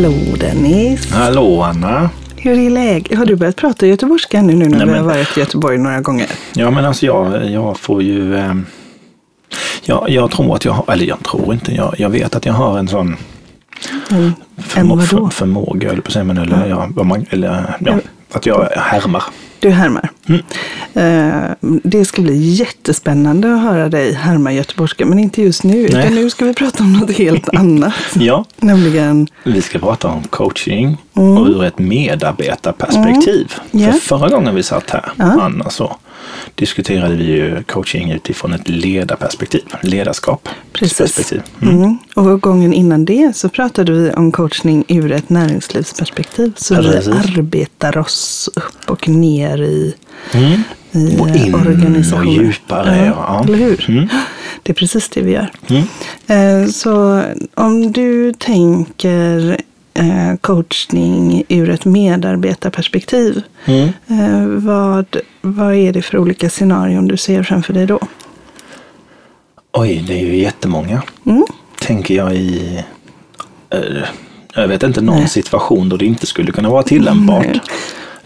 Hallå Dennis! Hallå Anna! Hur är läget? Har du börjat prata göteborgska nu, nu när Nej, vi men- har varit i Göteborg några gånger? Ja men alltså jag, jag får ju... Eh, jag, jag tror att jag har, eller jag tror inte, jag, jag vet att jag har en sån En, en förmo, vadå? för, förmåga, eller på att säga, men eller, ja, vad man, eller, ja, att jag härmar. Du härmar. Mm. Eh, det ska bli jättespännande att höra dig härma göteborgska, men inte just nu. Nej. Utan nu ska vi prata om något helt annat. Ja, Nämligen, vi ska prata om coaching och ur ett medarbetarperspektiv. Mm. Ja. För förra gången vi satt här, Ja. Anna, så diskuterade vi ju coaching utifrån ett ledarperspektiv, ledarskap. Precis. Perspektiv. mm. och gången innan det så pratade vi om coachning ur ett näringslivsperspektiv. Så vi Precis. arbetar oss upp och ner i, Mm. i Och in och organisationer. djupare, Ja, ja. Eller hur? Mm. Det är precis det vi gör. Mm. Eh, Så om du tänker eh, coachning ur ett medarbetarperspektiv. Mm. eh, Vad, vad är det för olika scenarion du ser framför dig då? Oj, det är ju jättemånga. Mm. Tänker jag i... eh, jag vet inte någon Nej. situation då det inte skulle kunna vara tillämpbart. Nej.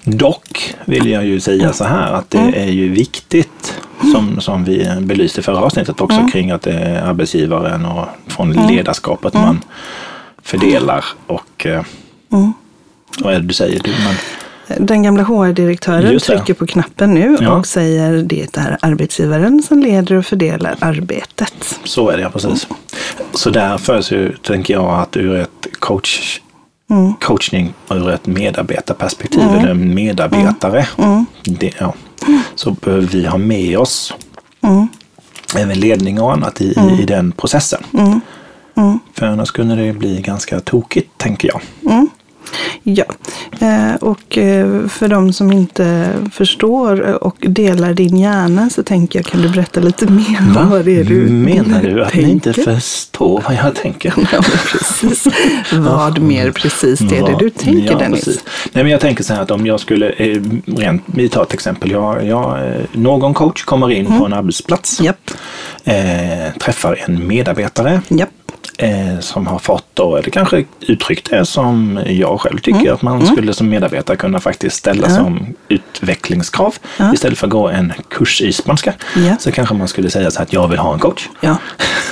Dock vill jag ju säga så här att det Mm. är ju viktigt som, som vi belyste i förra avsnittet också Mm. kring att det är arbetsgivaren och från ledarskapet man fördelar och eh, Mm. vad är det du säger? Du, man, Den gamla HR-direktören trycker på knappen nu Ja. och säger det är arbetsgivaren som leder och fördelar arbetet. så är det ja, precis. Så därför så tänker jag att ur ett coach Mm. coachning ur ett medarbetarperspektiv, eller en medarbetare, Mm. det, ja, så behöver vi ha med oss Mm. även ledning och annat i, i, i den processen. Mm. Mm. För annars kunde det bli ganska tokigt, tänker jag. Mm. Ja, eh, och eh, för de som inte förstår och delar din hjärna så tänker jag, kan du berätta lite mer om vad det är du Menar du att ni inte tänker? förstår vad jag tänker? Ja, precis. Vad mer precis det är det du tänker ja, Dennis? precis. Nej, men jag tänker så här att om jag skulle, eh, rent, vi tar ett exempel. Jag, jag, någon coach kommer in på en arbetsplats, Mm. Japp, eh, träffar en medarbetare japp. Eh, som har fått då, eller kanske uttryckt det som jag själv tycker att man skulle som medarbetare kunna faktiskt ställa Mm. Som utvecklingskrav. Istället för att gå en kurs i spanska så kanske man skulle säga så att jag vill ha en coach. Ja,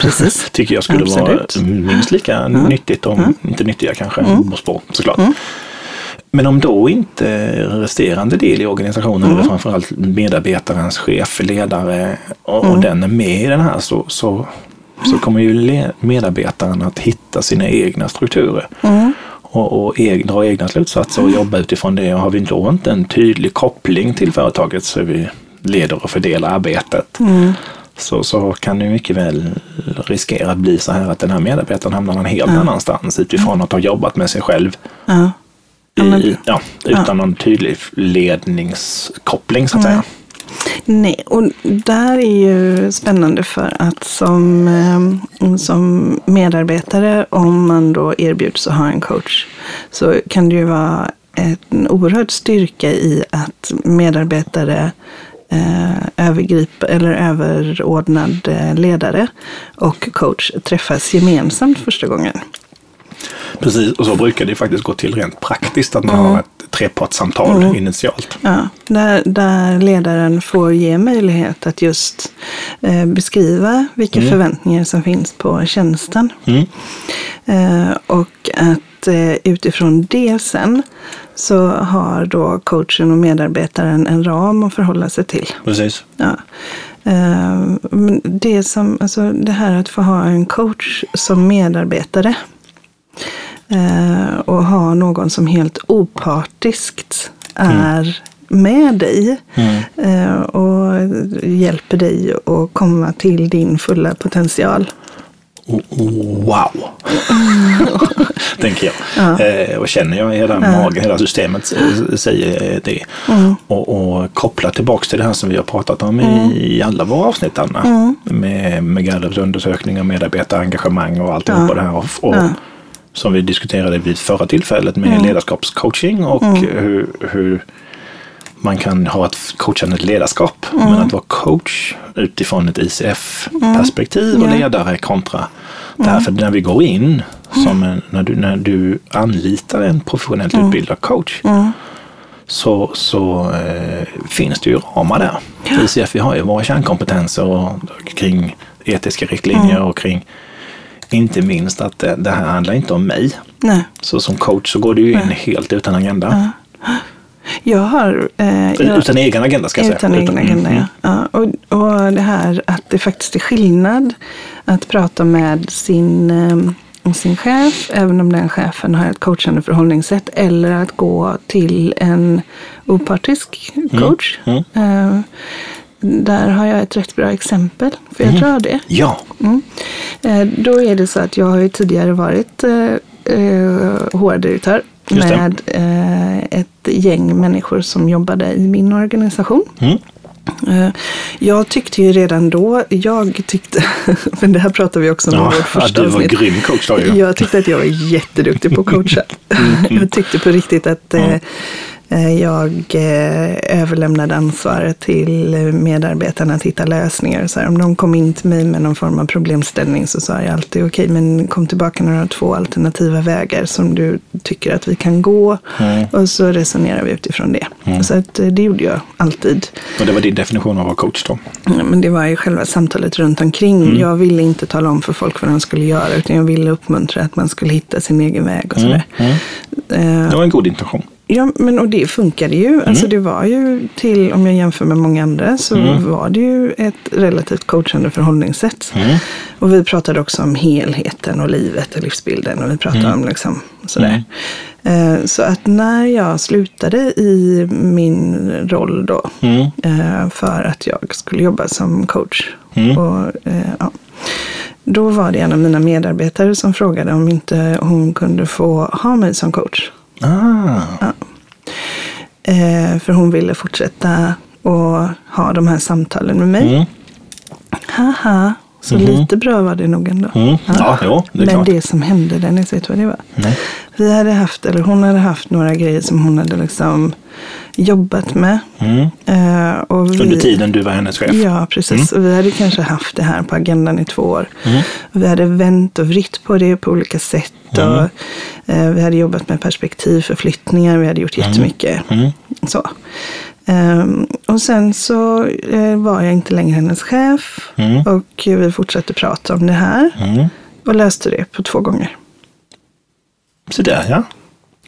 precis. Tycker jag skulle Absolut. vara minst lika nyttigt, om inte nyttiga kanske, Mm. på spår såklart. Men om då inte resterande del i organisationen, Mm. eller framförallt medarbetarens chef, ledare och, Mm. och den är med i den här så, så, så kommer ju medarbetaren att hitta sina egna strukturer. Mm. Och, och eg, dra egna slutsatser och jobba utifrån det. Och har vi då inte en tydlig koppling till företaget så vi leder och fördelar arbetet. Mm. Så, så kan det mycket väl riskera att bli så här att den här medarbetaren hamnar någon helt annanstans utifrån att ha jobbat med sig själv Ja. Ja, i, ja, utan någon tydlig ledningskoppling så att säga. Nej, och där är ju spännande för att som, eh, som medarbetare, om man då erbjuds att ha en coach, så kan det ju vara en oerhörd styrka i att medarbetare eh, övergrip eller överordnad eh, ledare och coach träffas gemensamt första gången. Precis, och så brukar det faktiskt gå till rent praktiskt att man Mm. har ett trepartssamtal initialt. Ja, där, där ledaren får ge möjlighet att just eh, beskriva vilka förväntningar som finns på tjänsten. Mm. Eh, och att eh, utifrån det sen så har då coachen och medarbetaren en ram att förhålla sig till. Precis. Ja. Eh, det, som, alltså det här att få ha en coach som medarbetare och ha någon som helt opartiskt är med dig Mm. eh, och hjälper dig att komma till din fulla potential. Wow! Tänker jag. Eh, och känner jag hela magen, hela systemet eh, säger det. Och, och koppla tillbaks till det här som vi har pratat om i, i alla våra avsnitt, Anna. Med, med Gallups undersökningar, medarbetarengagemang och alltihopa det här. Och, och, Som vi diskuterade vid förra tillfället med ledarskapscoaching och hur, hur man kan ha ett coachande ledarskap. Mm. Men att vara coach utifrån ett ICF-perspektiv och Ja. ledare kontra Därför när vi går in, som en, när, du, när du anlitar en professionellt utbildad coach, så, så eh, finns det ju ramar där. Ja. ICF vi har ju våra kärnkompetenser och, kring etiska riktlinjer och kring inte minst att det, det här handlar inte om mig. Nej. Så som coach så går du ju in helt utan agenda. Jag har... Eh, jag, Utan egen agenda ska jag utan säga. egen mm, agenda, mm. ja. ja. Och, och det här att det faktiskt är skillnad att prata med sin, eh, sin chef, även om den chefen har ett coachande förhållningssätt, eller att gå till en opartisk coach. mm. Eh, där har jag ett rätt bra exempel, för jag drar det. Ja, Mm. Eh, Då är det så att jag har ju tidigare varit eh, eh, HR-direktör Just det. med eh, ett gäng människor som jobbade i min organisation. Mm. Eh, Jag tyckte ju redan då, jag tyckte, för det här pratar vi också om i ja vårt ja, första du var avsnitt. grym coach då ju. Jag tyckte att jag var jätteduktig på att coacha. Jag tyckte på riktigt att eh, eh, jag eh, överlämnade ansvaret till medarbetarna att hitta lösningar. Så här, om de kom in till mig med någon form av problemställning så sa jag alltid okej, men kom tillbaka när du har två alternativa vägar som du tycker att vi kan gå. Och så resonerar vi utifrån det. Så att, eh, det gjorde jag alltid. Och det var din definition av att vara coach då? Ja, Men det var ju själva samtalet runt omkring. Jag ville inte tala om för folk vad de skulle göra, utan jag ville uppmuntra att man skulle hitta sin egen väg och sådär. Eh, Det var en god intention. Ja, men och det funkade ju. Alltså det var ju till, om jag jämför med många andra, så var det ju ett relativt coachande förhållningssätt. Och vi pratade också om helheten och livet och livsbilden och vi pratade om liksom sådär. Eh, Så att när jag slutade i min roll då, eh, för att jag skulle jobba som coach. Och, eh, ja, då var det en av mina medarbetare som frågade om inte hon kunde få ha mig som coach. Ah, Eh, för hon ville fortsätta och ha de här samtalen med mig. Mm. Haha, så lite bra var det nog ändå. Mm. Ja, jo, det Men klart. det som hände, Dennis, vet du vad det var? Nej. Vi hade haft, eller hon hade haft några grejer som hon hade liksom jobbat med. Mm. Eh, och vi, Under tiden du var hennes chef? Ja, precis. Och vi hade kanske haft det här på agendan i två år. Mm. Vi hade vänt och vritt på det på olika sätt. Mm. Och, eh, vi hade jobbat med perspektivförflyttningar. Vi hade gjort jättemycket. Mm. Så. Ehm, och sen så eh, var jag inte längre hennes chef. Mm. Och vi fortsatte prata om det här. Mm. Och löste det på två gånger. Så där ja.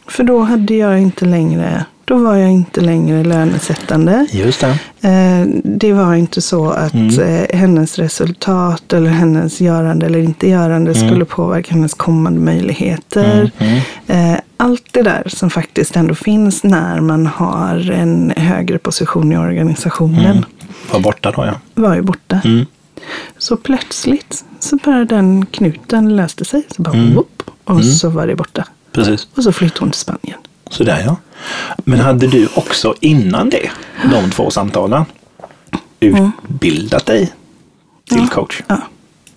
För då hade jag inte längre, då var jag inte längre lönesättande. Just det. Eh, Det var inte så att Mm. eh, hennes resultat eller hennes görande eller inte görande Mm. skulle påverka hennes kommande möjligheter. Eh, Allt det där som faktiskt ändå finns när man har en högre position i organisationen Var borta då ja. var ju borta. Mm. Så plötsligt så bara den knuten löste sig. Så bara Mm. whoop, och så var det borta. Precis. Och så flyttade hon till Spanien. Så där ja. Men hade du också innan det, de två samtalen, utbildat dig till coach? Ja.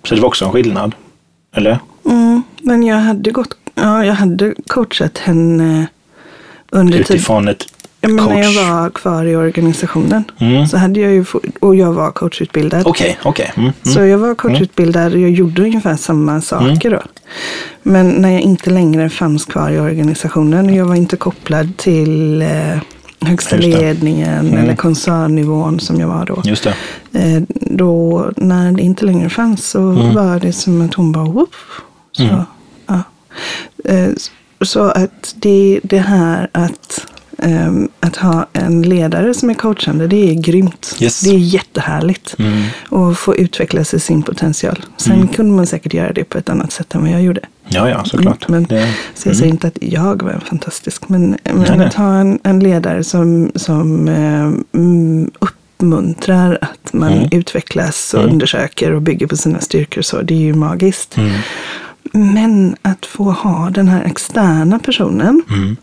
Så det var också en skillnad? Eller? Mm, men jag hade gått, ja, jag hade coachat henne under. Utifrån ett Ja, men när jag coach... var kvar i organisationen Mm. så hade jag ju, och jag var coachutbildad. Okej, okej. Mm. Så jag var coachutbildad och jag gjorde ungefär samma saker Mm. då. Men när jag inte längre fanns kvar i organisationen och jag var inte kopplad till eh, högsta ledningen eller koncernnivån som jag var då. Just. Eh, då när det inte längre fanns så Mm. var det som att hon bara whoop. Så, ja. eh, så att det, det här att, att ha en ledare som är coachande, det är grymt. Yes. Det är jättehärligt. Mm. Och få utvecklas i sin potential. Sen kunde man säkert göra det på ett annat sätt än vad jag gjorde. Ja, ja, såklart. Men, det, Så jag säger inte att jag var en fantastisk, men, men Nej, nej. att ha en, en ledare som, som mm, uppmuntrar att man Mm. utvecklas och undersöker och bygger på sina styrkor, så, det är ju magiskt. Mm. Men att få ha den här externa personen Mm.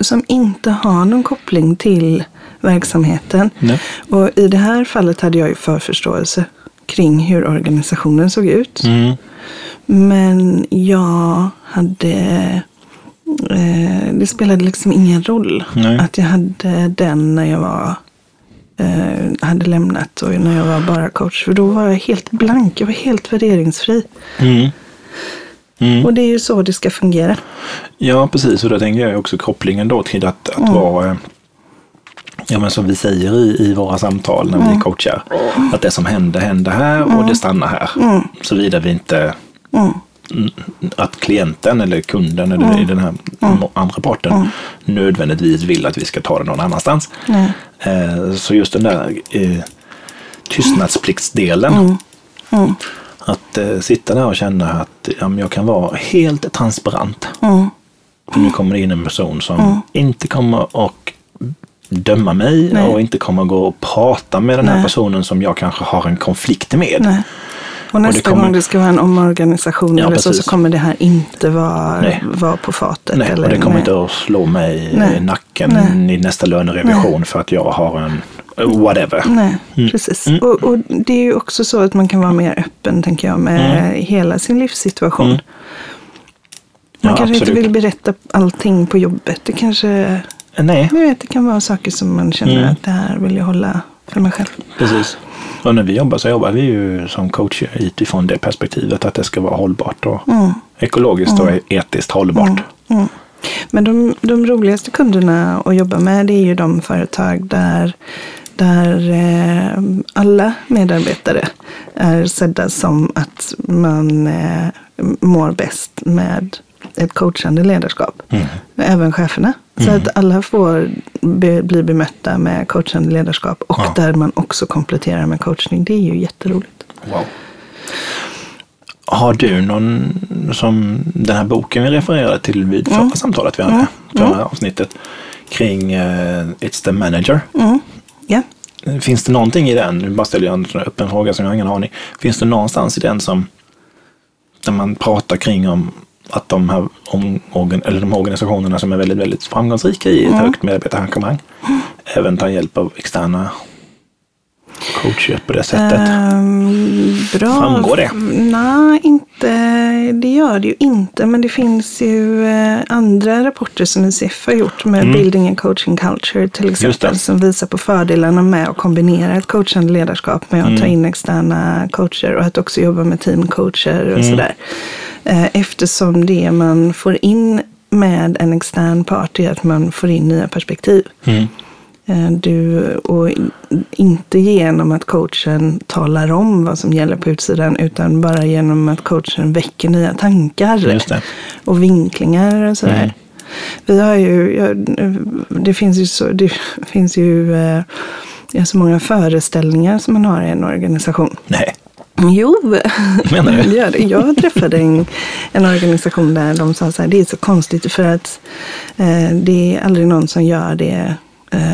Som inte har någon koppling till verksamheten. Nej. Och i det här fallet hade jag ju förförståelse kring hur organisationen såg ut. Mm. Men jag hade eh, det spelade liksom ingen roll Nej. att jag hade den när jag var eh, hade lämnat och när jag var bara coach. För då var jag helt blank, jag var helt värderingsfri. Mm. Mm. Och det är ju så det ska fungera. Ja, precis. Och då tänker jag också kopplingen då till att, att vara, eh, ja men som vi säger i, i våra samtal när vi coachar, att det som händer händer här och det stannar här. Såvida vi inte, mm, att klienten eller kunden eller i den här andra parten nödvändigtvis vill att vi ska ta det någon annanstans. Eh, så just den där eh, tystnadspliktsdelen. Att eh, sitta där och känna att ja, jag kan vara helt transparent. För nu kommer det in en person som inte kommer att döma mig Nej. och inte kommer att gå och prata med den här Nej. personen som jag kanske har en konflikt med. Nej. Och nästa kommer- gång det ska vara en omorganisation Ja, eller så, så kommer det här inte vara, vara på fatet. Nej, eller, och det kommer inte att slå mig i nacken i nästa lönerevision för att jag har en whatever. Nej, Mm. precis. Och, och det är ju också så att man kan vara mer öppen, tänker jag, med Mm. hela sin livssituation. Man Ja, kanske absolut. inte vill berätta allting på jobbet. Det kanske, Nej, jag vet, det kan vara saker som man känner Mm. att det här vill jag hålla för mig själv. precis. Och när vi jobbar så jobbar vi ju som coacher utifrån det perspektivet att det ska vara hållbart och ekologiskt och etiskt hållbart. Mm. Men de, de roligaste kunderna att jobba med det är ju de företag där, där eh, alla medarbetare är sedda som att man eh, mår bäst med ett coachande ledarskap. Även cheferna. Så att alla får be, bli bemötta med coachande ledarskap och Ja. där man också kompletterar med coachning. Det är ju jätteroligt. Wow. Har du någon, som den här boken vi refererade till vid förra samtalet vi hade, förra avsnittet, kring eh, It's the manager. Mm. Ja. Finns det någonting i den, nu bara ställer jag en här öppen fråga som jag har ingen aning. Finns det någonstans i den som, där man pratar kring om att de här om, eller de organisationerna som är väldigt, väldigt framgångsrika i ett högt medarbetarengagemang även tar hjälp av externa coacher på det sättet? Ehm, bra. Framgår det? Nej, inte, det gör det ju inte. Men det finns ju eh, andra rapporter som ICF har gjort med Building and Coaching Culture till Mm. Exempel. Som visar på fördelarna med att kombinera ett coachande ledarskap med att Mm. ta in externa coacher och att också jobba med teamcoacher och Mm. sådär. Eh, Eftersom det man får in med en extern part är att man får in nya perspektiv. Mm. Eh, Du, och in- inte genom att coachen talar om vad som gäller på utsidan utan bara genom att coachen väcker nya tankar och vinklingar och sådär. Mm. Vi har ju, det finns ju så, det finns ju eh, så många föreställningar som man har i en organisation. Nej. Jo, Menar du? det. Jag träffade en, en organisation där de sa så här, det är så konstigt för att eh, det är aldrig någon som gör det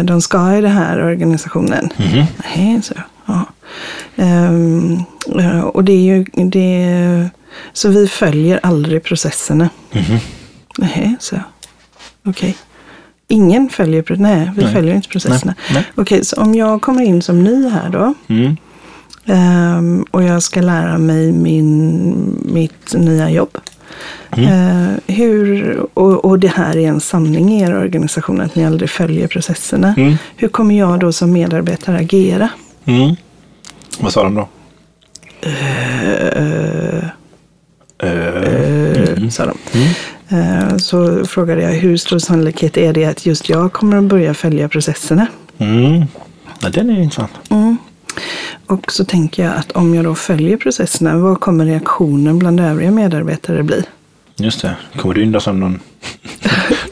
de ska i den här organisationen. Mhm. Nej, så. Ja. Eh, och det är ju, det, så vi följer aldrig processerna. Mhm. Nej, så. Okej. Ingen följer, nej, vi Nej. följer inte processerna. Nej. Okej, så om jag kommer in som ny här då. Mm. Ehm, och jag ska lära mig min, mitt nya jobb. Mm. Eh, hur, och, och det här är en sanning i er organisation, att ni aldrig följer processerna. Mm. Hur kommer jag då som medarbetare agera? Mm. Vad sa de då? Eh, eh, sa de. Eh, så frågade jag, hur stor sannolikhet är det att just jag kommer att börja följa processerna? Mm. Ja, den är intressant. Och så tänker jag att om jag då följer processerna, vad kommer reaktionen bland övriga medarbetare bli? Just det. Kommer du in då som någon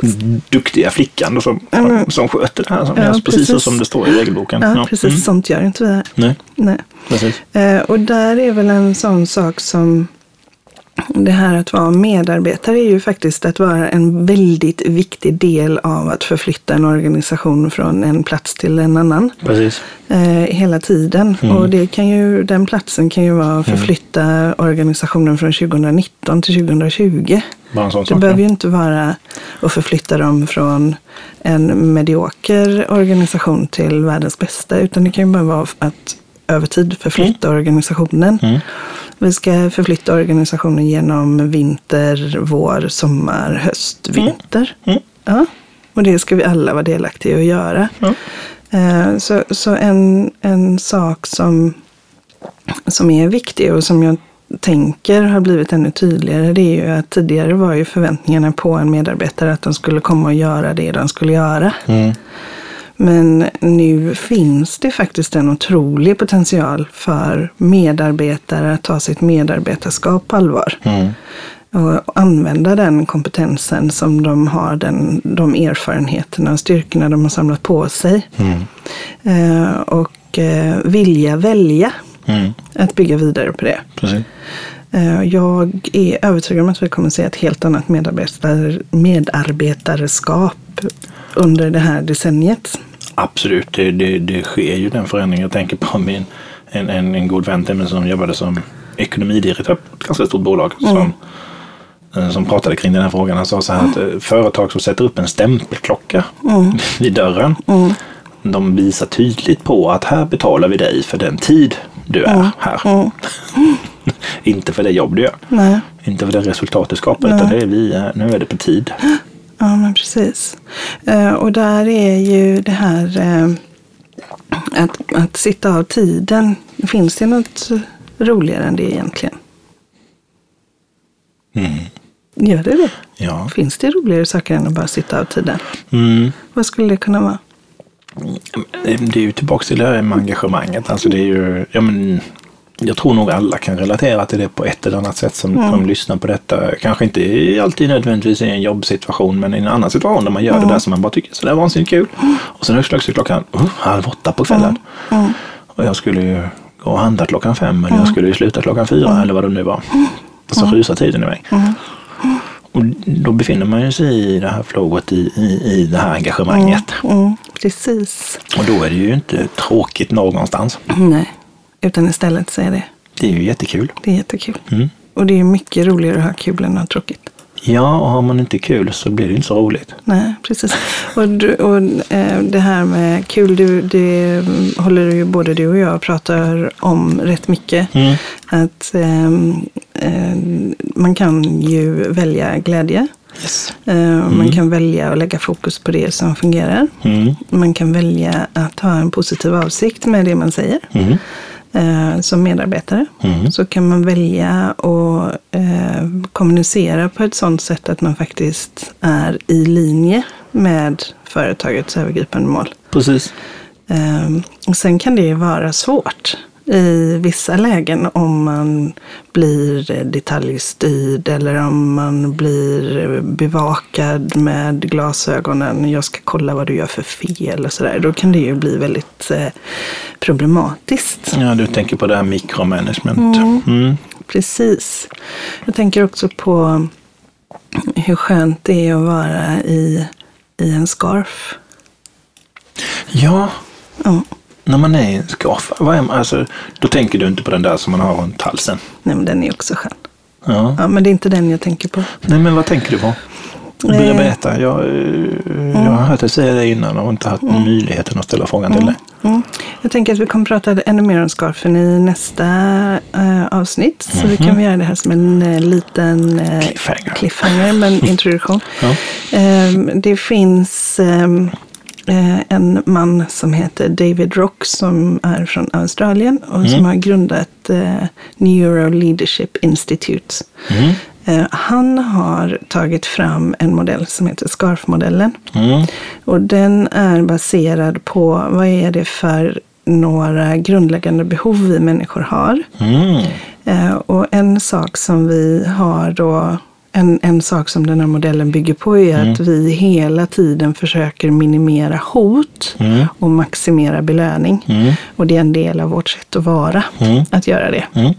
duktiga flickan då som, som sköter det här som Ja, precis, precis. som det står i regelboken? Ja, precis. Mm. Sånt gör inte vi här. Nej, Nej. precis. Eh, och där är väl en sån sak som det här att vara medarbetare är ju faktiskt att vara en väldigt viktig del av att förflytta en organisation från en plats till en annan. Precis. Eh, hela tiden. Och det kan ju, den platsen kan ju vara att förflytta organisationen från 2019 till 2020. Bara en sån Det sak. behöver ju inte vara att förflytta dem från en medioker organisation till världens bästa. Utan det kan ju bara vara att över tid förflytta organisationen. Vi ska förflytta organisationen genom vinter, vår, sommar, höst, vinter. Mm. Ja. Och det ska vi alla vara delaktiga i att göra. Ja. Eh, Så, så en, en sak som, som är viktig och som jag tänker har blivit ännu tydligare, det är ju att tidigare var ju förväntningarna på en medarbetare att de skulle komma och göra det de skulle göra. Mm. Men nu finns det faktiskt en otrolig potential för medarbetare att ta sitt medarbetarskap på allvar. Mm. Och använda den kompetensen som de har, den, de erfarenheterna och styrkorna de har samlat på sig. Mm. Eh, och eh, vilja välja Mm. att bygga vidare på det. Precis. Eh, jag är övertygad om att vi kommer att se ett helt annat medarbetar, medarbetarskap under det här decenniet. Absolut, det, det, det sker ju den förändringen. Jag tänker på min, en, en, en god vän till mig som jobbade som ekonomidirektör på ett ganska stort bolag. Som, eh, som pratade kring den här frågan. Han sa så här att eh, företag som sätter upp en stämpelklocka vid dörren. De visar tydligt på att här betalar vi dig för den tid du är här. Inte för det jobb du gör. Nej. Inte för det resultat du skapar. Utan det är vi, eh, nu är det på tid. Ja, men precis. Eh, och där är ju det här eh, att, att sitta av tiden. Finns det något roligare än det egentligen? Gör det det? Ja. Finns det roligare saker än att bara sitta av tiden? Mm. Vad skulle det kunna vara? Det är ju tillbaka till det här med engagemanget. Alltså det är ju, ja men, jag tror nog alla kan relatera till det på ett eller annat sätt som, som lyssnar på detta. Kanske inte alltid nödvändigtvis i en jobbsituation, men i en annan situation där man gör det där som man bara tycker är sådär vansinnigt kul. Och sen högst klockan uh, halv åtta på kvällen. Och jag skulle ju gå och handla klockan fem, eller jag skulle ju sluta klockan fyra, eller vad det nu var. Och så rusar tiden iväg. Och då befinner man ju sig i det här flowet, i, i, i det här engagemanget. Mm, precis. Och då är det ju inte tråkigt någonstans. Nej, utan istället så är det, Det är ju jättekul. det är jättekul. Mm. Och det är mycket roligare att ha kul än att ha tråkigt. Ja, och har man inte kul så blir det inte så roligt. Nej, precis. Och, du, och eh, det här med kul, du, det håller ju både du och jag pratar om rätt mycket. Mm. Att ehm, eh, man kan ju välja glädje. Yes. Eh, Man kan välja att lägga fokus på det som fungerar. Mm. Man kan välja att ha en positiv avsikt med det man säger. Eh, som medarbetare Mm. så kan man välja att eh, kommunicera på ett sådant sätt att man faktiskt är i linje med företagets övergripande mål. Precis. Eh, och sen kan det vara svårt i vissa lägen om man blir detaljstyrd eller om man blir bevakad med glasögonen. Jag ska kolla vad du gör för fel och sådär. Då kan det ju bli väldigt eh, problematiskt. Ja, du tänker på det här mikromanagement. Mm. Precis. Jag tänker också på hur skönt det är att vara i, i en scarf. Ja, Ja. När man är i en scarf, vad är man, alltså, då tänker du inte på den där som man har runt halsen. Nej, men den är också skön. Ja. Ja, men det är inte den jag tänker på. Nej, men vad tänker du på? Eh. Berätta. Jag, eh, jag har hört dig säga det innan och inte haft möjligheten att ställa frågan till dig. Mm. Jag tänker att vi kommer prata ännu mer om scarfen i nästa eh, avsnitt. Så vi kan göra det här som en eh, liten eh, Cliffhanger. cliffhanger, men introduktion. Ja. Ehm, det finns eh, en man som heter David Rock som är från Australien och som har grundat eh, Neuro Leadership Institute. Mm. Eh, han har tagit fram en modell som heter SCARF-modellen. Mm. Och den är baserad på vad är det för några grundläggande behov vi människor har. Mm. Eh, och en sak som vi har då, en, en sak som den här modellen bygger på är att vi hela tiden försöker minimera hot Mm. och maximera belöning. Mm. Och det är en del av vårt sätt att vara, Mm. att göra det. Mm.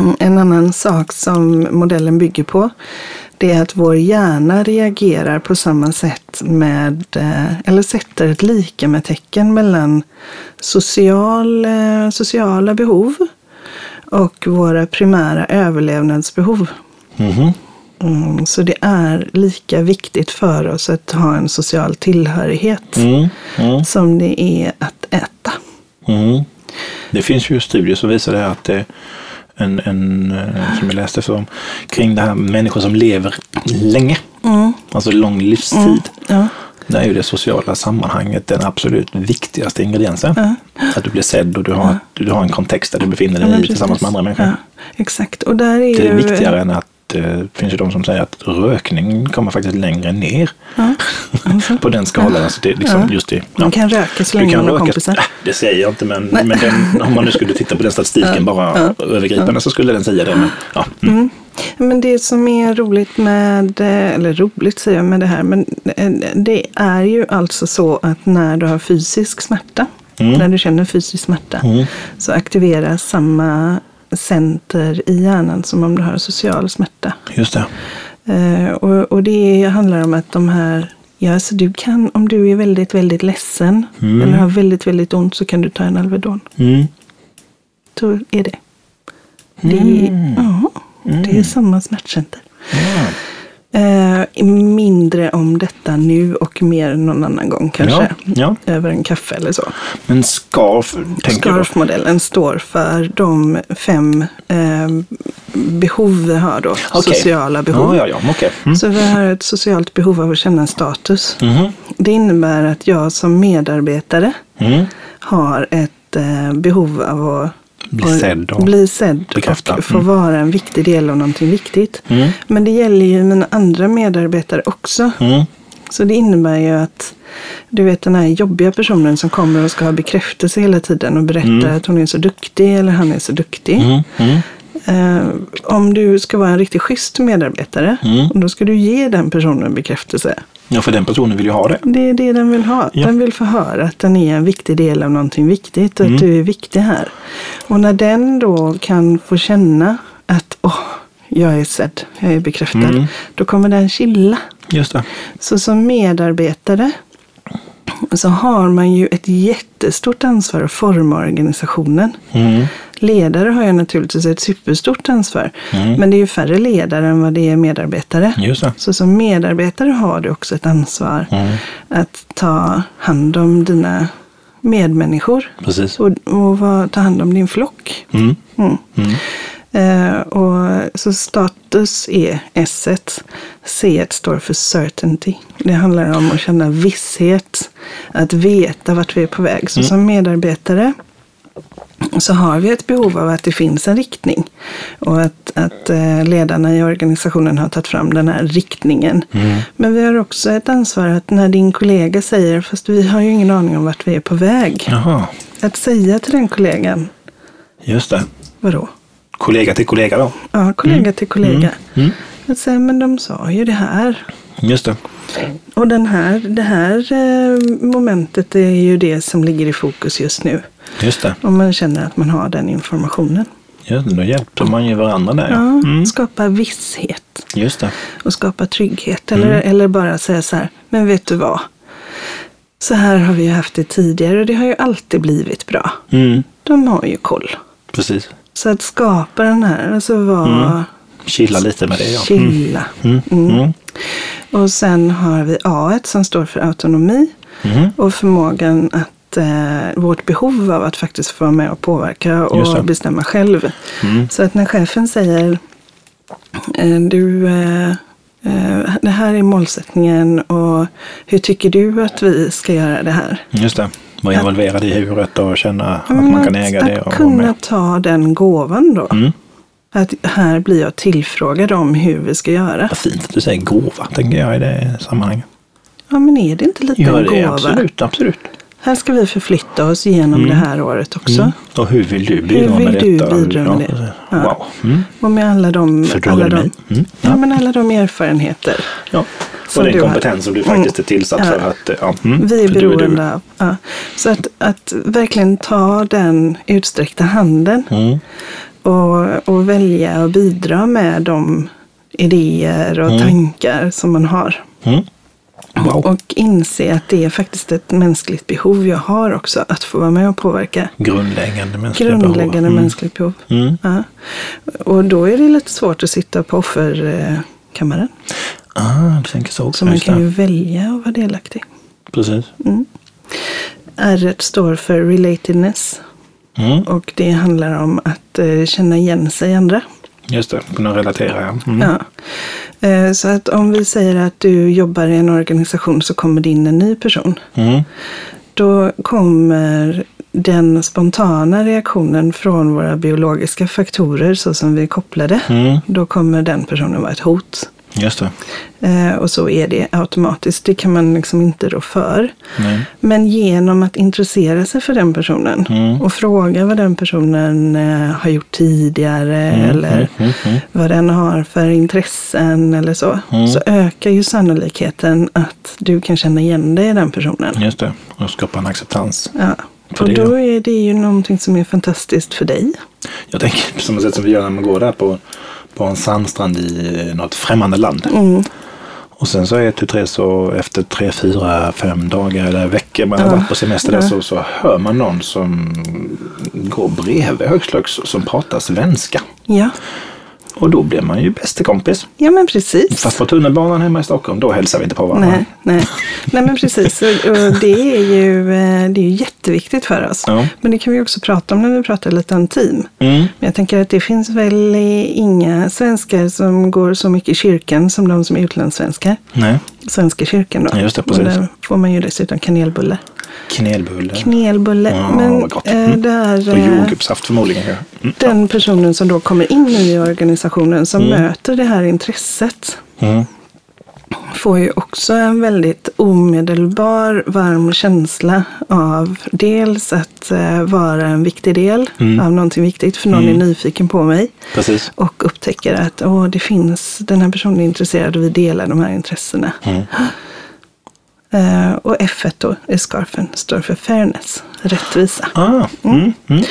Mm, En annan sak som modellen bygger på det är att vår hjärna reagerar på samma sätt med, eh, eller sätter ett lika med tecken mellan social, eh, sociala behov och våra primära överlevnadsbehov. Mhm. Mm, Så det är lika viktigt för oss att ha en social tillhörighet Mm. Mm. som det är att äta. Mm. Det finns ju studier som visar det att det, en, en, eh, som jag läste så, kring det här med människor som lever länge. Alltså lång livstid. Ja. Där är ju det sociala sammanhanget den absolut viktigaste ingrediensen. Att du blir sedd och du har, du har en kontext där du befinner dig Ja, i tillsammans med andra människor. Ja, exakt. Och där är Det är ju... viktigare än att det finns ju de som säger att rökning kommer faktiskt längre ner på den skalan. Alltså det, liksom just det. Man kan röka så länge man har kompisar. Äh, det säger jag inte, men, men den, om man nu skulle titta på den statistiken bara övergripande så skulle den säga det. Men, ja, mm. Men det som är roligt med, eh, eller roligt säger jag med det här, men eh, det är ju alltså så att när du har fysisk smärta, när du känner fysisk smärta, så aktiveras samma center i hjärnan som om du har social smärta. Just det. Eh, och, och det handlar om att de här, ja alltså du kan, om du är väldigt, väldigt ledsen eller har väldigt, väldigt ont så kan du ta en Alvedon. Mm. Så är det. Det är, ja, det är samma smärtcenter. Ja. Eh, mindre om detta nu och mer någon annan gång kanske. Ja, ja. Över en kaffe eller så. Men scarf. Scarf-modellen står för de fem eh, behov vi har då. Okej. Sociala behov. Ja, ja, ja. Okej. Mm. Så vi har ett socialt behov av att känna en status. Mhm. Det innebär att jag som medarbetare Mm. har ett eh, behov av att Bli sedd och bli sedd bekräftad. och få Mm. vara en viktig del av någonting viktigt. Mm. Men det gäller ju mina andra medarbetare också. Mm. Så det innebär ju att du vet den här jobbiga personen som kommer och ska ha bekräftelse hela tiden och berättar att hon är så duktig eller han är så duktig. Mm. Mm. Eh, om du ska vara en riktigt schysst medarbetare, Mm. då ska du ge den personen bekräftelse. Ja, för den personen vill ju ha det. Det är det den vill ha. Ja. Den vill få höra att den är en viktig del av någonting viktigt Mm. och att du är viktig här. Och när den då kan få känna att åh, jag är sedd, jag är bekräftad, Mm. då kommer den chilla. Just det. Så som medarbetare så har man ju ett jättestort ansvar att forma organisationen. Mm. Ledare har ju naturligtvis ett superstort ansvar. Mm. Men det är ju färre ledare än vad det är medarbetare. Så som medarbetare har du också ett ansvar Mm. att ta hand om dina medmänniskor. Precis. Och, och vad- ta hand om din flock. Mm. Eh, och, så status är S. C står för certainty. Det handlar om att känna visshet. Att veta vart vi är på väg. Så Mm. som medarbetare så har vi ett behov av att det finns en riktning. Och att, att eh, ledarna i organisationen har tagit fram den här riktningen. Mm. Men vi har också ett ansvar att när din kollega säger, fast vi har ju ingen aning om vart vi är på väg. Jaha, Att säga till den kollegan, just det. vadå? Kollega till kollega då. Ja, kollega till kollega. Mm. Att säga, men de sa ju det här. Just det. Och den här, det här eh, momentet är ju det som ligger i fokus just nu. Just det. Om man känner att man har den informationen. Just det. Då hjälper man ju varandra där. Ja. Mm. Skapa visshet Just det. och skapa trygghet. Eller, eller bara säga så här, men vet du vad? Så här har vi ju haft det tidigare och det har ju alltid blivit bra. Mm. De har ju koll. Precis. Så att skapa den här, alltså vara Chilla lite med det. Ja. Mm. chilla. Mm. Mm. Och sen har vi A som står för autonomi Mm. och förmågan att eh, vårt behov av att faktiskt få vara med och påverka det. och bestämma själv. Mm. Så att när chefen säger eh, du, eh, eh, det här är målsättningen och hur tycker du att vi ska göra det här? Just det. Vara involverad i huret och känna att Men man kan äga det att och vara kunna ta den gåvan då. Mm. Att här blir jag tillfrågad om hur vi ska göra. Vad fint att du säger gåva, tänker jag i det sammanhanget. Ja, men är det inte lite Ja, en det gåva? absolut, absolut. Här ska vi förflytta oss genom det här året också. Mm. Och hur vill du bidra Hur vill med du detta? bidra med det? Ja. Wow. Mm. Och med alla de, alla de? Mm. ja. Ja. men alla de erfarenheter. Ja. Och den har. kompetens som du Mm. faktiskt är tillsatt Ja. för att... Ja. Mm. Vi är du. beroende av. Så att, att verkligen ta den utsträckta handen Mm. och, och välja och bidra med de idéer och tankar som man har. Mm. Wow. Och inse att det är faktiskt ett mänskligt behov jag har också, att få vara med och påverka. Grundläggande mänskliga Grundläggande behov. Mm. mänskligt behov. Mm. Ja. Och då är det lite svårt att sitta på offerkammaren. Ah, du tänker så också. Så man kan ju välja att vara delaktig. Precis. R står för relatedness. Mm. Och det handlar om att eh, känna igen sig i andra. Just det, kunna relatera. Ja. Mm. Ja. Eh, Så att om vi säger att du jobbar i en organisation så kommer det in en ny person. Mm. Då kommer den spontana reaktionen från våra biologiska faktorer så som vi är kopplade. Mm. Då kommer den personen vara ett hot. Just det. Eh, Och så är det automatiskt. Det kan man liksom inte rå för. Nej. Men genom att intressera sig för den personen Mm. och fråga vad den personen eh, har gjort tidigare eller mm, mm, mm. vad den har för intressen eller så. Mm. Så ökar ju sannolikheten att du kan känna igen dig i den personen. Just det, och skapa en acceptans. Ja. För Och det, då är det ju någonting som är fantastiskt för dig. Jag tänker på samma sätt som vi gör när man går där på, på en sandstrand i något främmande land. Mm. Och sen så är tu tre så efter tre, fyra, fem dagar eller veckor man har Ja. varit på semester där Ja. så, så hör man någon som går bredvid högst som pratar svenska. Ja. Och då blir man ju bästa kompis. ja, men precis. Fast på tunnelbanan hemma i Stockholm, då hälsar vi inte på varandra. Nej, nej. nej, men precis. Och och det är, ju, eh, det är ju jätteviktigt för oss. Ja. Men det kan vi också prata om när vi pratar lite om team. Mm. Men jag tänker att det finns väl inga svenskar som går så mycket i kyrkan som de som är utlandssvenskar. Nej, Svenska kyrkan då. Just det, Och precis. där får man ju dessutom kanelbulle. Knelbulle. Knelbulle. Ja, men eh, Mm. där, Och eh, jordgubbssaft förmodligen. Mm. den personen som då kommer in i organisationen som Mm. möter det här intresset Mm. får ju också en väldigt omedelbar varm känsla av dels att eh, vara en viktig del Mm. av någonting viktigt för någon Mm. är nyfiken på mig Precis. och upptäcker att åh, det finns, den här personen är intresserad och vi delar de här intressena. Mm. Eh, och F då i scarfen står för fairness, rättvisa. Ah, mm. Mm.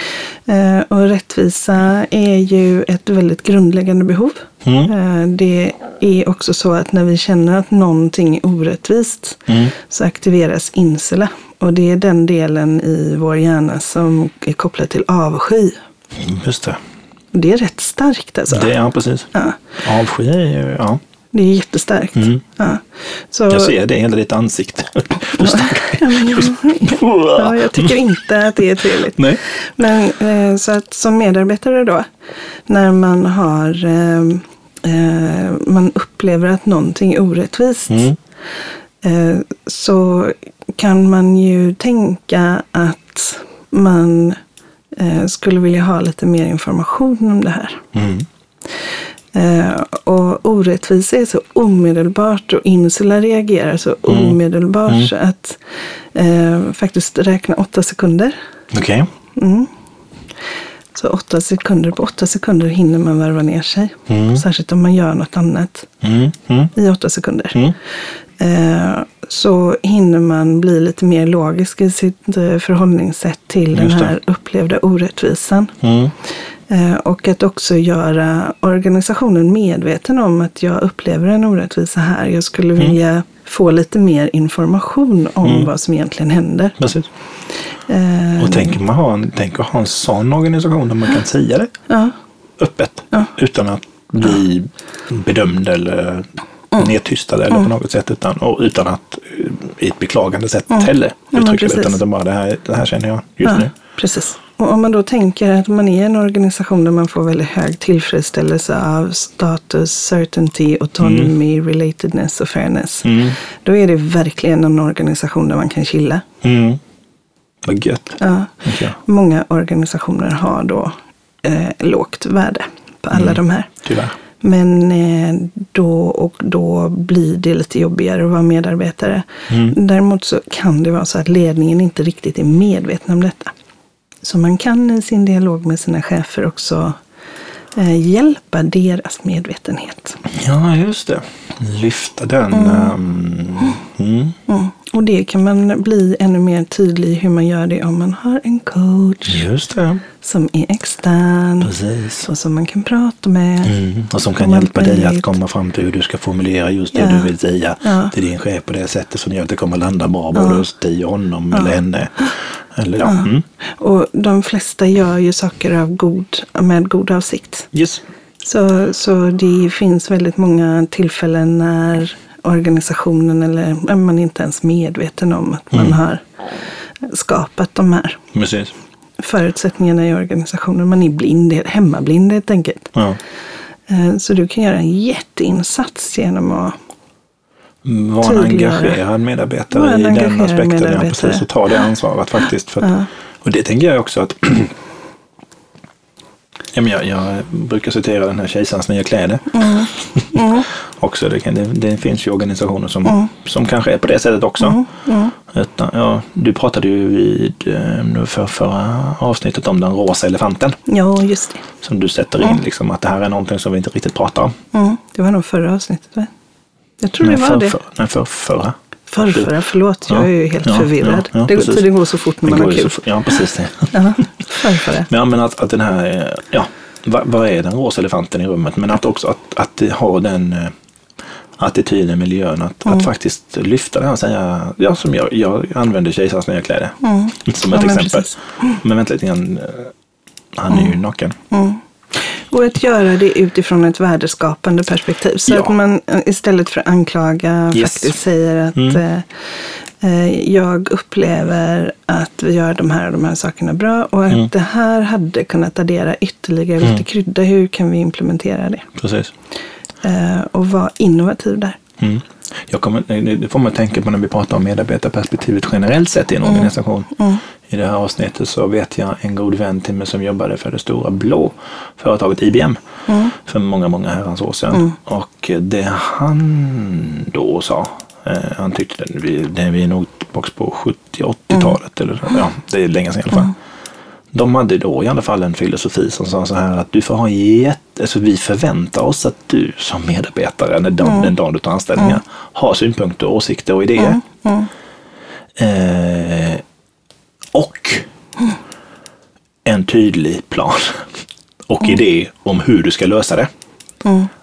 Eh, och rättvisa är ju ett väldigt grundläggande behov. Mm. Eh, det är också så att när vi känner att någonting är orättvist Mm. så aktiveras insula. Och det är den delen i vår hjärna som är kopplad till avsky. Just det. Och det är rätt starkt alltså. det. Ja, precis. Ja, Avsky är ju, ja. Det är jättestarkt. Mm. Ja. Så, Jag ser det i hela ditt ansikte. Ja, men- ja, jag tycker inte att det är trevligt. Nej. Men eh, så att som medarbetare då, när man har eh, eh, man upplever att någonting är orättvist Mm. så kan man ju tänka att man skulle vilja ha lite mer information om det här. Mm. Eh, och orättvisa är så omedelbart och insula reagerar så Mm. omedelbart så att eh, faktiskt räkna åtta sekunder. Okej. Mm. Så åtta sekunder, på åtta sekunder hinner man varva ner sig. Mm. Särskilt om man gör något annat Mm. Mm. i åtta sekunder. Mm. Eh, så hinner man bli lite mer logisk i sitt eh, förhållningssätt till den det. här upplevda orättvisan. Mm. Eh, Och att också göra organisationen medveten om att jag upplever en orättvisa här. Jag skulle Mm. vilja få lite mer information om vad som egentligen händer. Precis. Eh, Och tänk man ha en, tänk att ha en sån organisation där man kan säga det Ja, öppet. Ja. Utan att bli bedömd eller nedtystad eller på något sätt. Utan, och utan att eh, i ett beklagande sätt heller men uttrycka det. precis. Utan att det bara det här, det här känner jag just ja nu. precis. Och om man då tänker att man är en organisation där man får väldigt hög tillfredsställelse av status, certainty, autonomy, relatedness och fairness. Mm. Då är det verkligen en organisation där man kan chilla. Mm. Vad gött. Ja. jag. Många organisationer har då eh, lågt värde på alla Mm. de här. Tyvärr. Men eh, då och då blir det lite jobbigare att vara medarbetare. Mm. Däremot så kan det vara så att ledningen inte riktigt är medveten om detta. Så man kan i sin dialog med sina chefer också eh, hjälpa deras medvetenhet. Ja, just det. Lyfta den. ehm, mm. Mm. Och det kan man bli ännu mer tydlig i hur man gör det om man har en coach Just det. Som är extern Precis. och som man kan prata med. Mm. Och som kan hjälpa dig att komma fram till hur du ska formulera just det Ja. du vill säga Ja. till din chef på det sättet som gör att det kommer landa bra både hos dig och honom eller henne. Eller, ja. Mm. Och de flesta gör ju saker av god, med god avsikt. Yes. Så, så det finns väldigt många tillfällen när organisationen eller ja, man är inte ens medveten om att man Mm. har skapat de här. Precis. Förutsättningarna i organisationen. Man är blind, hemmablind helt enkelt. Ja. Eh, Så du kan göra en jätteinsats genom att Var en Tydligare. engagerad medarbetare en i den aspekten. Ja, medarbetare. precis, och ta det ansvaret faktiskt. För att, Ja. Och det tänker jag också att ja, men jag, jag brukar citera den här Kejsarens nya kläder. Mm. också, det, det, det finns ju organisationer som, som kanske är på det sättet också. Mm. Utan, ja, du pratade ju vid eh, nu för förra avsnittet om den rosa elefanten. Ja, just det. Som du sätter in, liksom, att det här är någonting som vi inte riktigt pratar om. Mm. Det var nog förra avsnittet, va? Jag tror Nej, det var för, det. för, nej, för förra. Förrförra, förlåt. Jag Ja, är ju helt ja, förvirrad. ja, ja, det, tiden går så fort när man har kul. så- Ja, precis det. Förrförra. Ja, men att, att den här, ja, vad, vad är den rosa elefanten i rummet? Men att också att, att det har den eh, attityden, miljön, att, Mm. att faktiskt lyfta det här och säga, ja som jag, jag använder kejsarens nya kläder som ett Mm. Ja, men exempel. Mm. Men vänta lite grann, eh, han är ju naken. Och att göra det utifrån ett värdeskapande perspektiv. Så Ja. att man eh, istället för att anklaga Yes. faktiskt säger att Mm. eh, eh, jag upplever att vi gör de här och de här sakerna bra och att Mm. det här hade kunnat addera ytterligare lite krydda. Hur kan vi implementera det? Precis. Eh, och vara innovativ där. Mm. Jag kommer, det får man tänka på när vi pratar om medarbetarperspektivet generellt sett i Mm. en organisation. I det här avsnittet så vet jag en god vän till mig som jobbade för det stora blå företaget IBM Mm. för många, många herrans år sedan. Och det han då sa, eh, han tyckte det, vi, det vi är nog tillbaka på 70-80-talet, eller så. ja, det är länge sedan i alla fall. De hade då i alla fall en filosofi som sa så här att du får ha jätte, alltså vi förväntar oss att du som medarbetare när den, den dagen du tar anställningar har synpunkter, åsikter och idéer. Eh, och en tydlig plan och idé om hur du ska lösa det.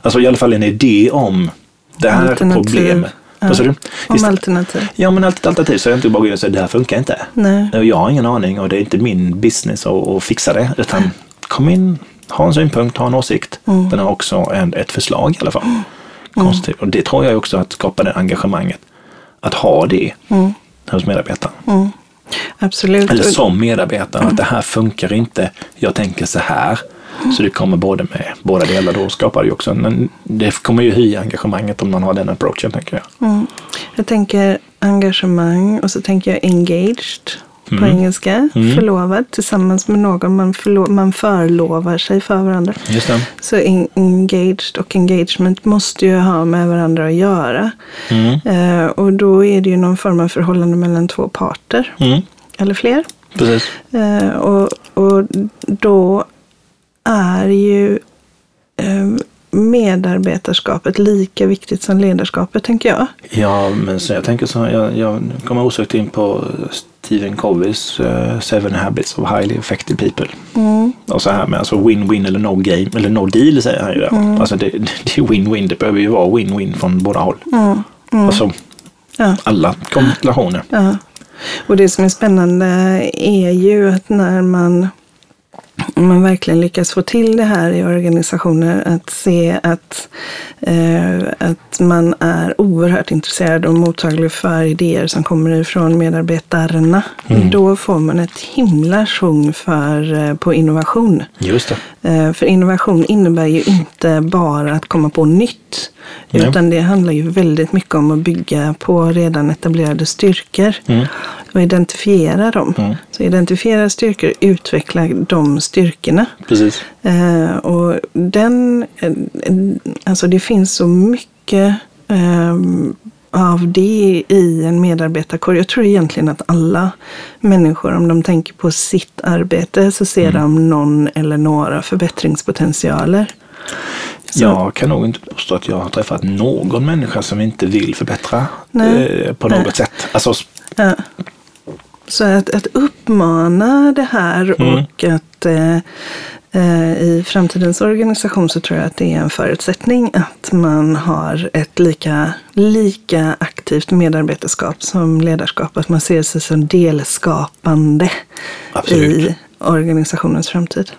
Alltså i alla fall en idé om det här Alternativ. problemet. Ja. Du? Om alternativ. Ja, men allt alternativ så är det inte bara att gå in och säga det här funkar inte. Nej. Jag har ingen aning och det är inte min business att, att fixa det. Utan kom in, ha en synpunkt, ha en åsikt. Mm. Den har också en, ett förslag i alla fall. Konstruktivt. Och det tror jag också att skapa det engagemanget. Att ha det Mm. hos medarbetaren. Absolut. Eller som medarbetare, att det här funkar inte. Jag tänker så här. Så det kommer både med båda delar. Då skapar det också en, det kommer ju höja engagemanget om man har den approachen tänker jag. Mm. Jag tänker engagemang och så tänker jag engaged på Mm. engelska. Förlovad tillsammans med någon. Man, förlo- man förlovar sig för varandra. Just det. Så en- engaged och engagement måste ju ha med varandra att göra. Mm. Eh, och då är det ju någon form av förhållande mellan två parter. Mm. Eller fler. Precis. Eh, och, och då är ju eh, medarbetarskapet lika viktigt som ledarskapet, tänker jag. Ja, men så jag tänker så jag, jag kommer osökt in på Stephen Coveys uh, Seven Habits of Highly Effective People. Mm. Och så här med alltså win-win eller no game, eller no deal säger han ju där. Mm. Alltså det, det är win-win, det behöver ju vara win-win från båda håll. Alltså Mm. Ja. alla konstellationer. Ja. Och det som är spännande är ju att när man, man verkligen lyckas få till det här i organisationer, att se att, eh, att man är oerhört intresserad och mottaglig för idéer som kommer ifrån medarbetarna. Då får man ett himla sjung för, eh, på innovation. Just det. Eh, För innovation innebär ju inte bara att komma på nytt. Nej. Utan det handlar ju väldigt mycket om att bygga på redan etablerade styrkor. Mm. Och identifiera dem. Mm. Så identifiera styrkor, utveckla de styrkorna. Precis. Eh, och den, eh, alltså det finns så mycket eh, av det i en medarbetarkår. Jag tror egentligen att alla människor, om de tänker på sitt arbete, så ser de någon eller några förbättringspotentialer. Så- Jag kan nog inte påstå att jag har träffat någon människa som inte vill förbättra eh, på något Nej. sätt. Alltså, Ja. Så att, att uppmana det här Mm. och att eh, eh, i framtidens organisation så tror jag att det är en förutsättning att man har ett lika, lika aktivt medarbetarskap som ledarskap. Att man ser sig som delskapande Absolut. i organisationens framtid.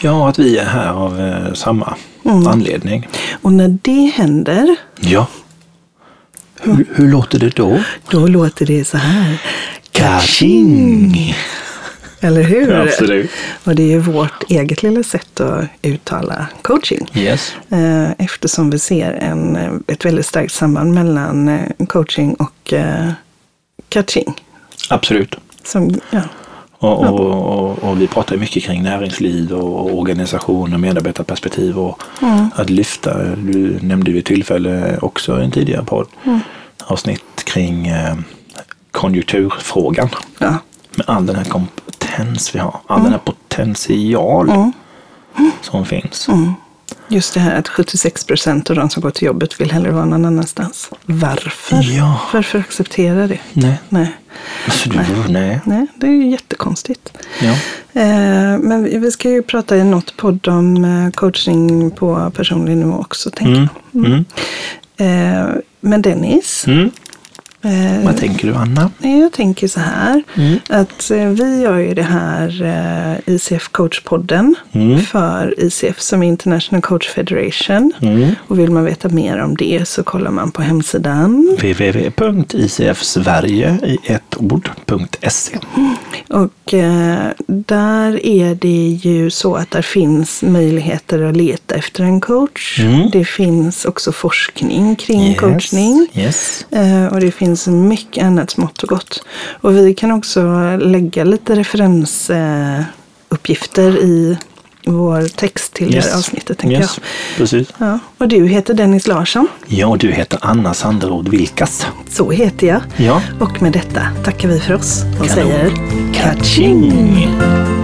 ja, att vi är här av eh, samma Mm. anledning. Och när det händer, Ja. Hur, hur låter det då? då låter det så här. Kaching! Eller hur? Absolut. Och det är ju vårt eget lilla sätt att uttala coaching. Yes. Eh, Eftersom vi ser en, ett väldigt starkt samband mellan eh, coaching och eh, catching. Absolut. Som, ja. Och, och, och, och vi pratar mycket kring näringsliv och organisation och medarbetarperspektiv och att lyfta. Du nämnde vid tillfälle också i en tidigare podd avsnitt kring eh, konjunkturfrågan. Ja. Med all den här kompetens vi har, all den här potential som finns. Just det här att 76 procent av de som går till jobbet vill hellre vara någon annanstans. Varför? Ja. Varför acceptera det? Nej. Nej. Alltså, du, nej. Nej, det är ju jättekonstigt. Ja. Eh, men vi ska ju prata i något podd om eh, coaching på personlig nivå också, tänker Mm. jag. Mm. Eh, men Dennis, Mm. Eh, Vad tänker du Anna? jag tänker så här. Mm. Att eh, vi gör ju det här eh, ICF Coach-podden Mm. för ICF som är International Coach Federation. Mm. Och vill man veta mer om det så kollar man på hemsidan. www.icfsverige i ett ord.se. Och eh, där är det ju så att där finns möjligheter att leta efter en coach. Mm. Det finns också forskning kring Yes. coachning. Yes. Eh, och det finns mycket annat smått och gott. Och vi kan också lägga lite referensuppgifter uppgifter i vår text till det här avsnittet, tänker yes. Precis. jag. Ja. Och du heter Dennis Larsson. Ja, du heter Anna Sanderod Vilkas. Så heter jag. Ja. Och med detta tackar vi för oss och Kanon. säger Catching!